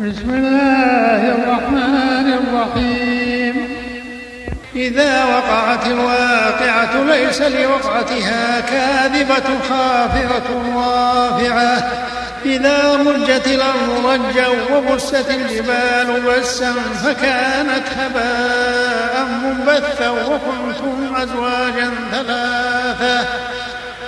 بسم الله الرحمن الرحيم. إذا وقعت الواقعة ليس لوقعتها كاذبة خافضة رافعة. إذا رجت الأرض رجا وبست الجبال بسا فكانت هباء منبثا وكنتم أزواجا ثلاثة.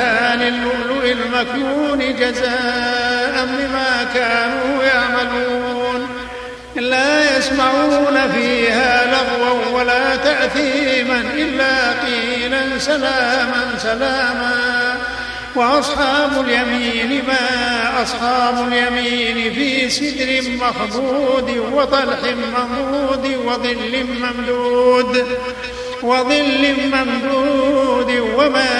كأمثال اللؤلؤ المكنون جزاء بما كانوا يعملون. لا يسمعون فيها لغوا ولا تأثيما إلا قيلا سلاما سلاما. وأصحاب اليمين ما أصحاب اليمين في سدر مخضود وطلح ممدود وظل ممدود. وظل ممدود وماء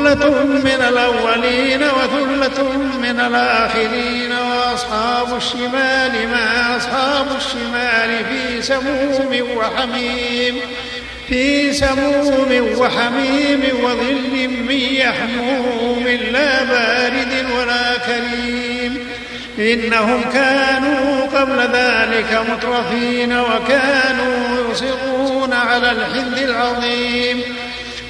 ثلة من الأولين وثلة من الآخرين وأصحاب الشمال ما أصحاب الشمال في سموم وحميم في سموم وحميم وظل من يحموم لا بارد ولا كريم إنهم كانوا قبل ذلك مترفين وكانوا يصرون على الحد العظيم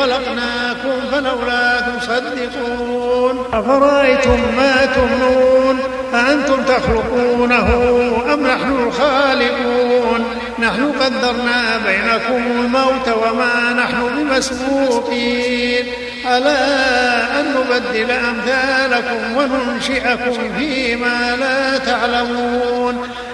خلقناكم فلولا تصدقون أفرأيتم ما تمنون؟ أأنتم تخلقونه أم نحن الخالقون؟ نحن قدرنا بينكم الموت وما نحن بمسبوقين. ألا أن نبدل أمثالكم وننشئكم فيما لا تعلمون؟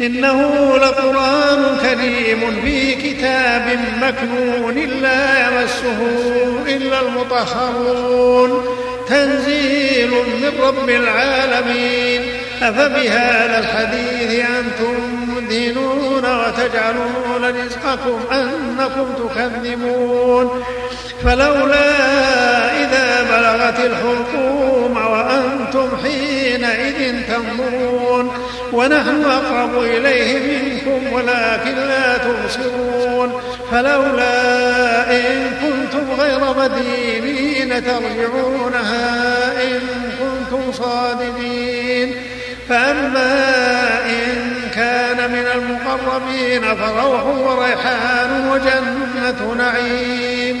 إنه لقرآن كريم في كتاب مكنون لا يمسه إلا المطهرون. تنزيل من رب العالمين. أفبهذا الحديث أنتم مدهنون وتجعلون رزقكم أنكم تكذبون. فلولا إذا بلغت الحلقوم وأنتم حينئذ تنظرون ونحن أقرب إليه منكم ولكن لا تبصرون. فلولا إن كنتم غير مدينين ترجعونها إن كنتم صادقين. فأما إن كان من المقربين فروح وريحان وجنة نعيم.